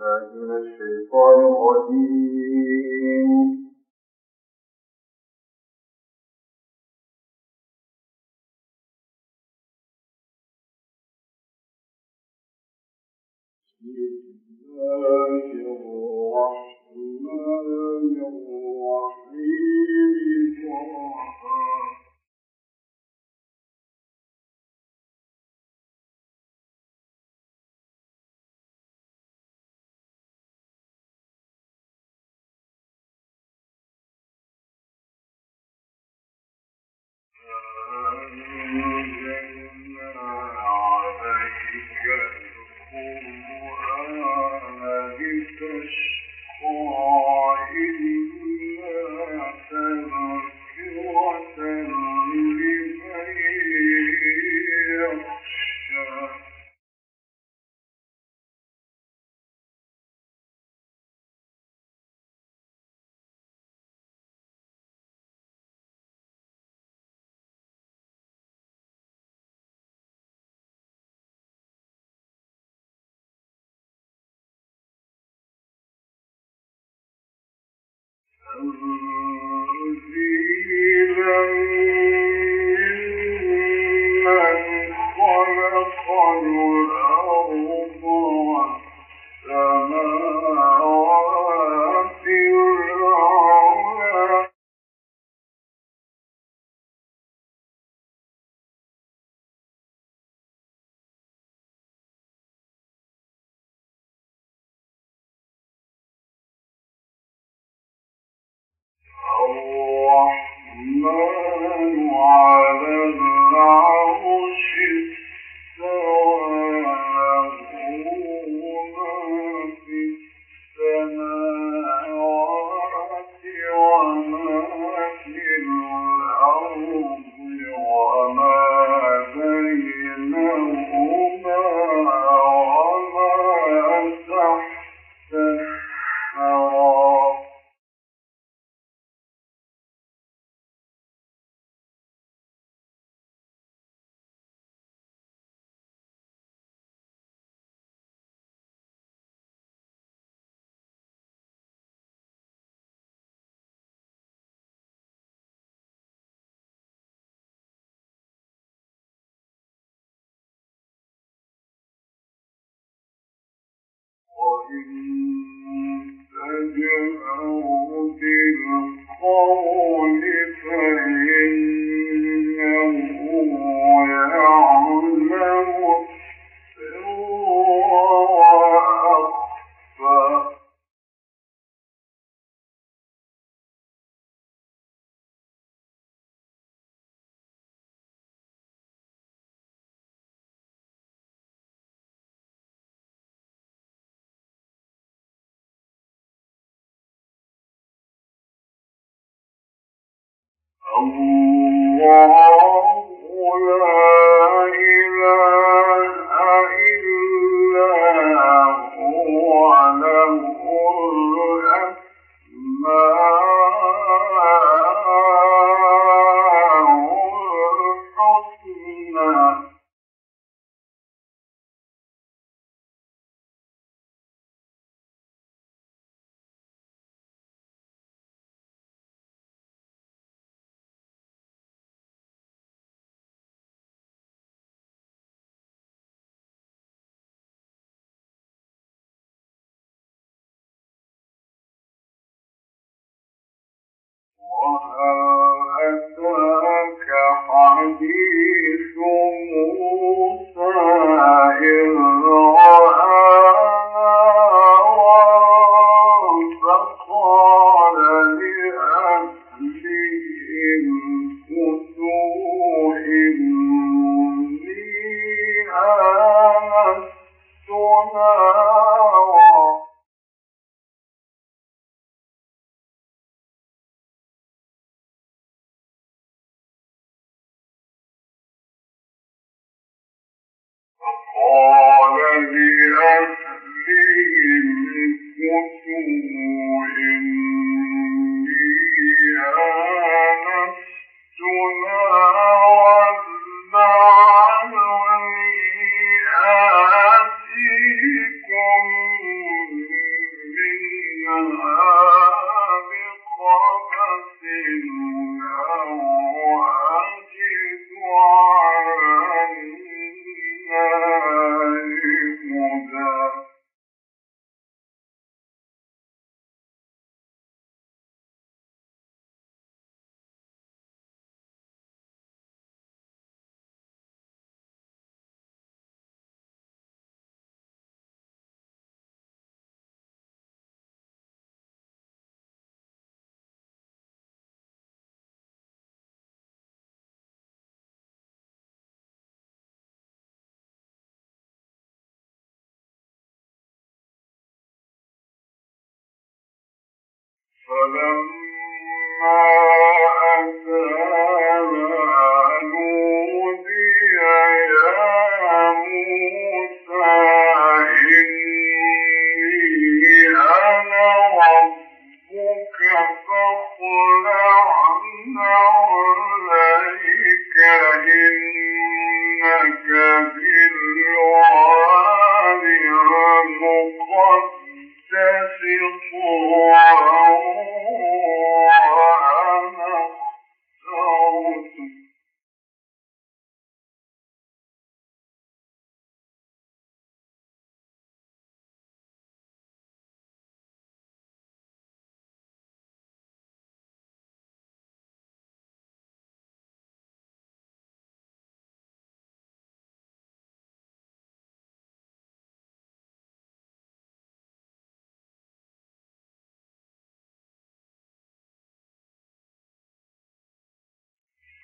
بالله من الشيطان الرجيم. بسم الله. الرحيم بالقول Oh. وَأَسْوَى فلما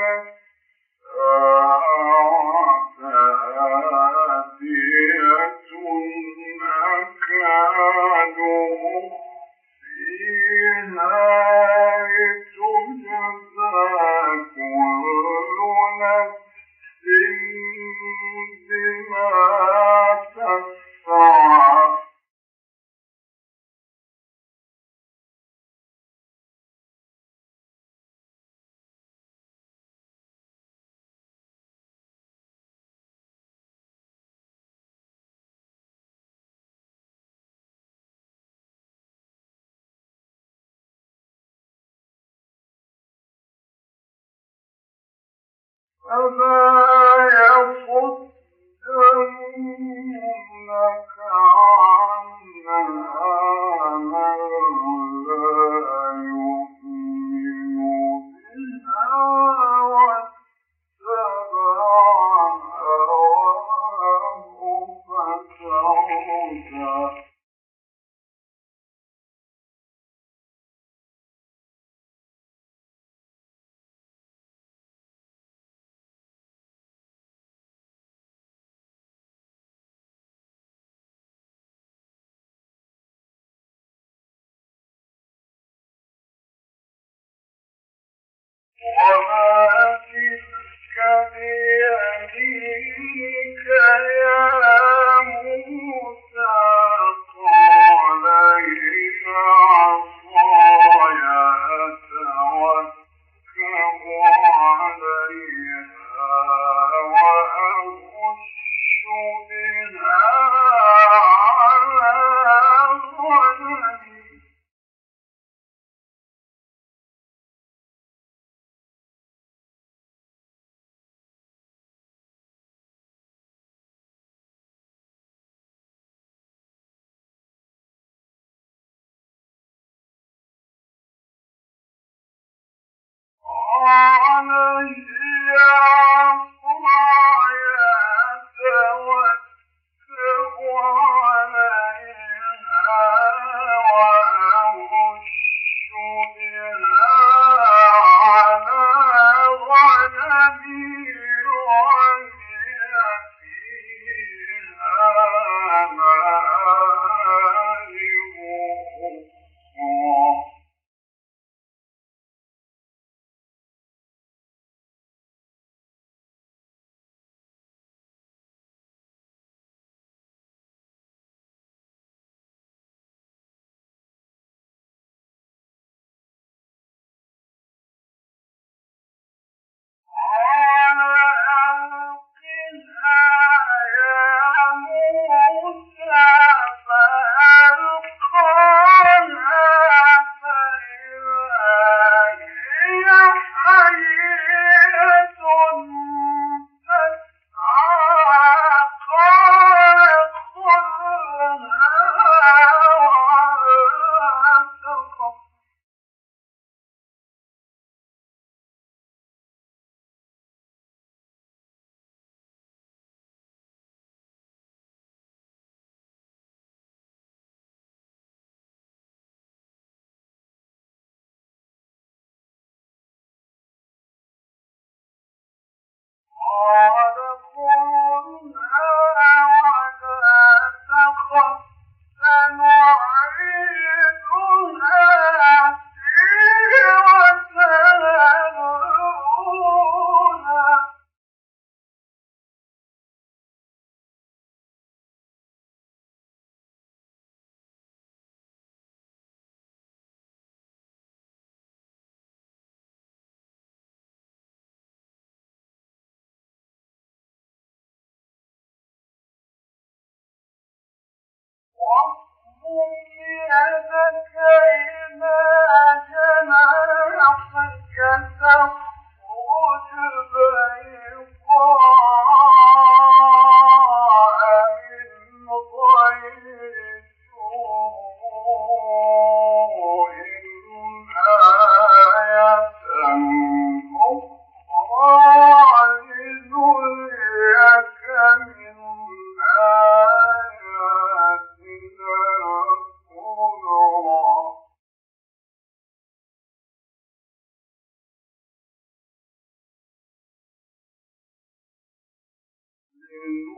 were أَمَّا Ona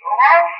não é?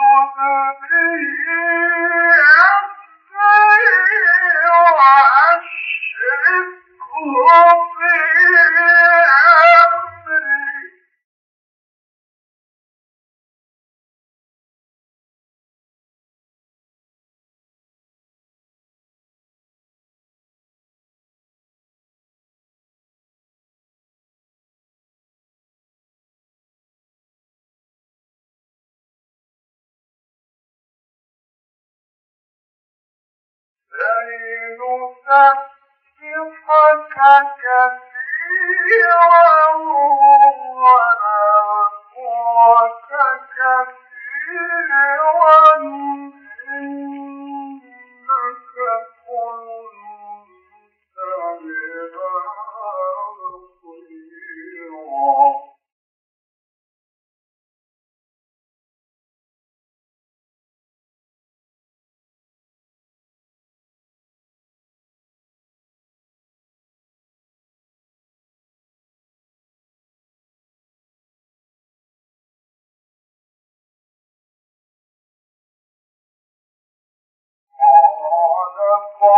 Oh! نسبحك كثيرا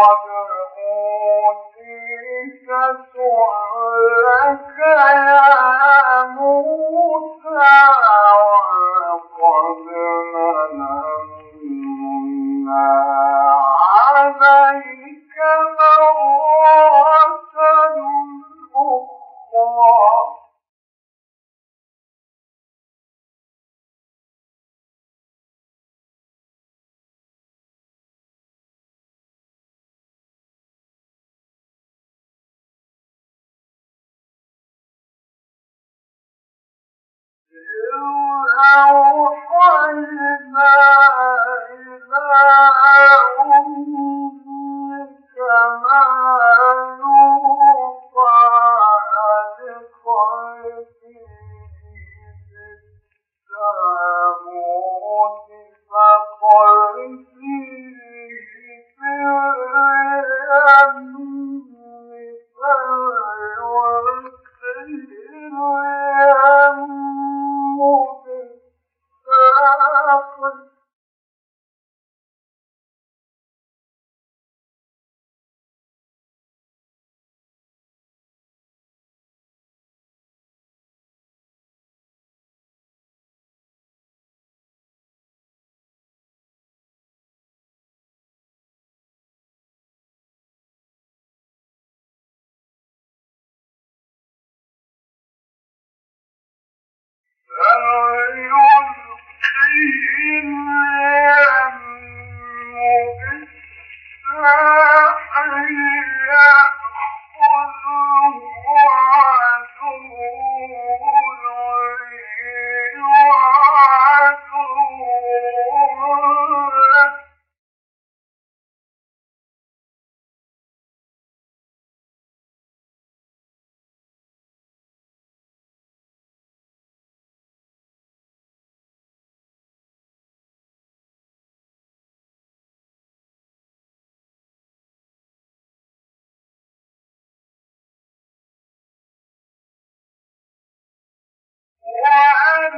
I'm won't be. Oh. of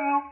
true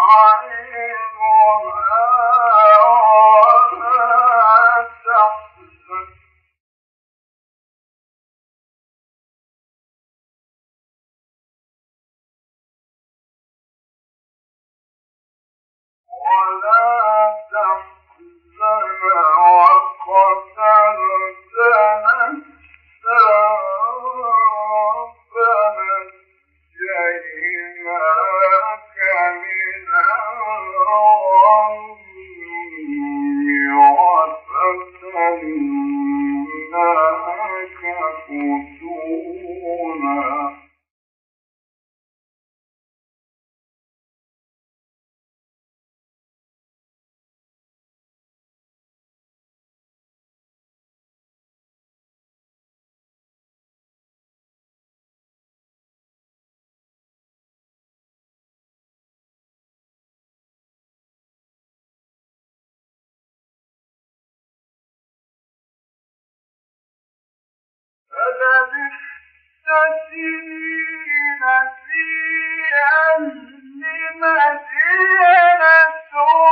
يا موسى واصطنعك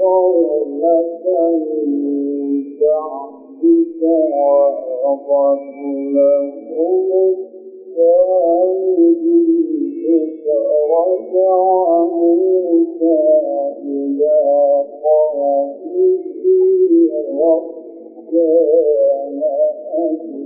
قَوْلَةً ربك وأضل لهم السائل فرجع موسى إلى قومه وكان أجل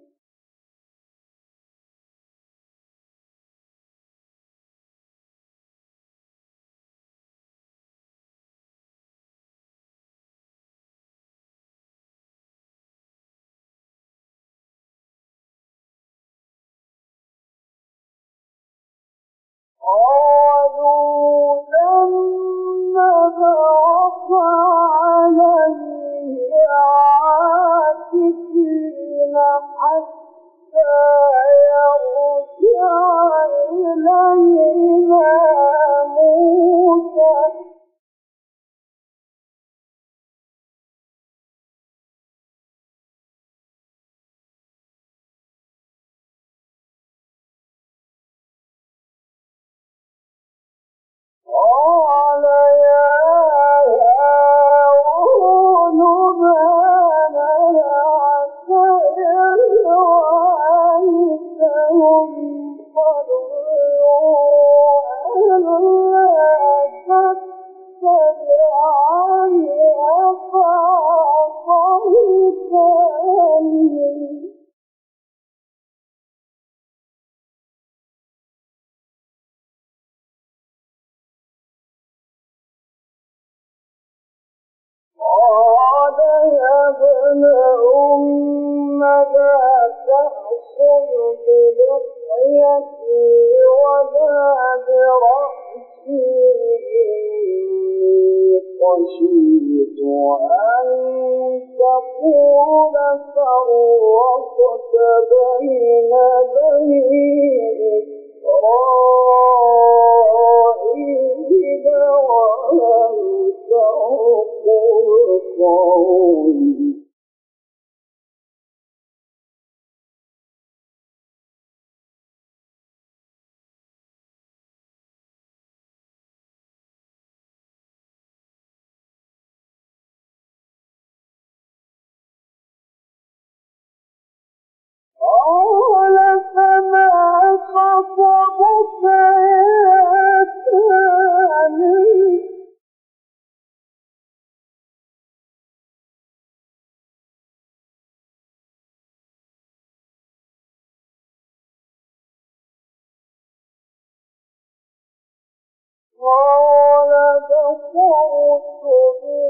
all أدخل بلحيتي ولا برأسي خشيت أن تقول فرقت بين بني إسرائيل ولم ترقل قولي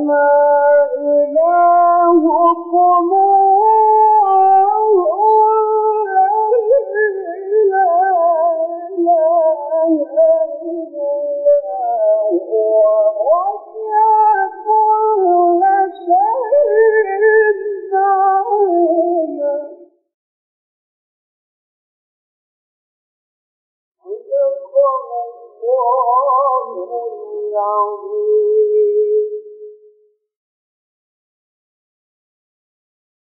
Mama.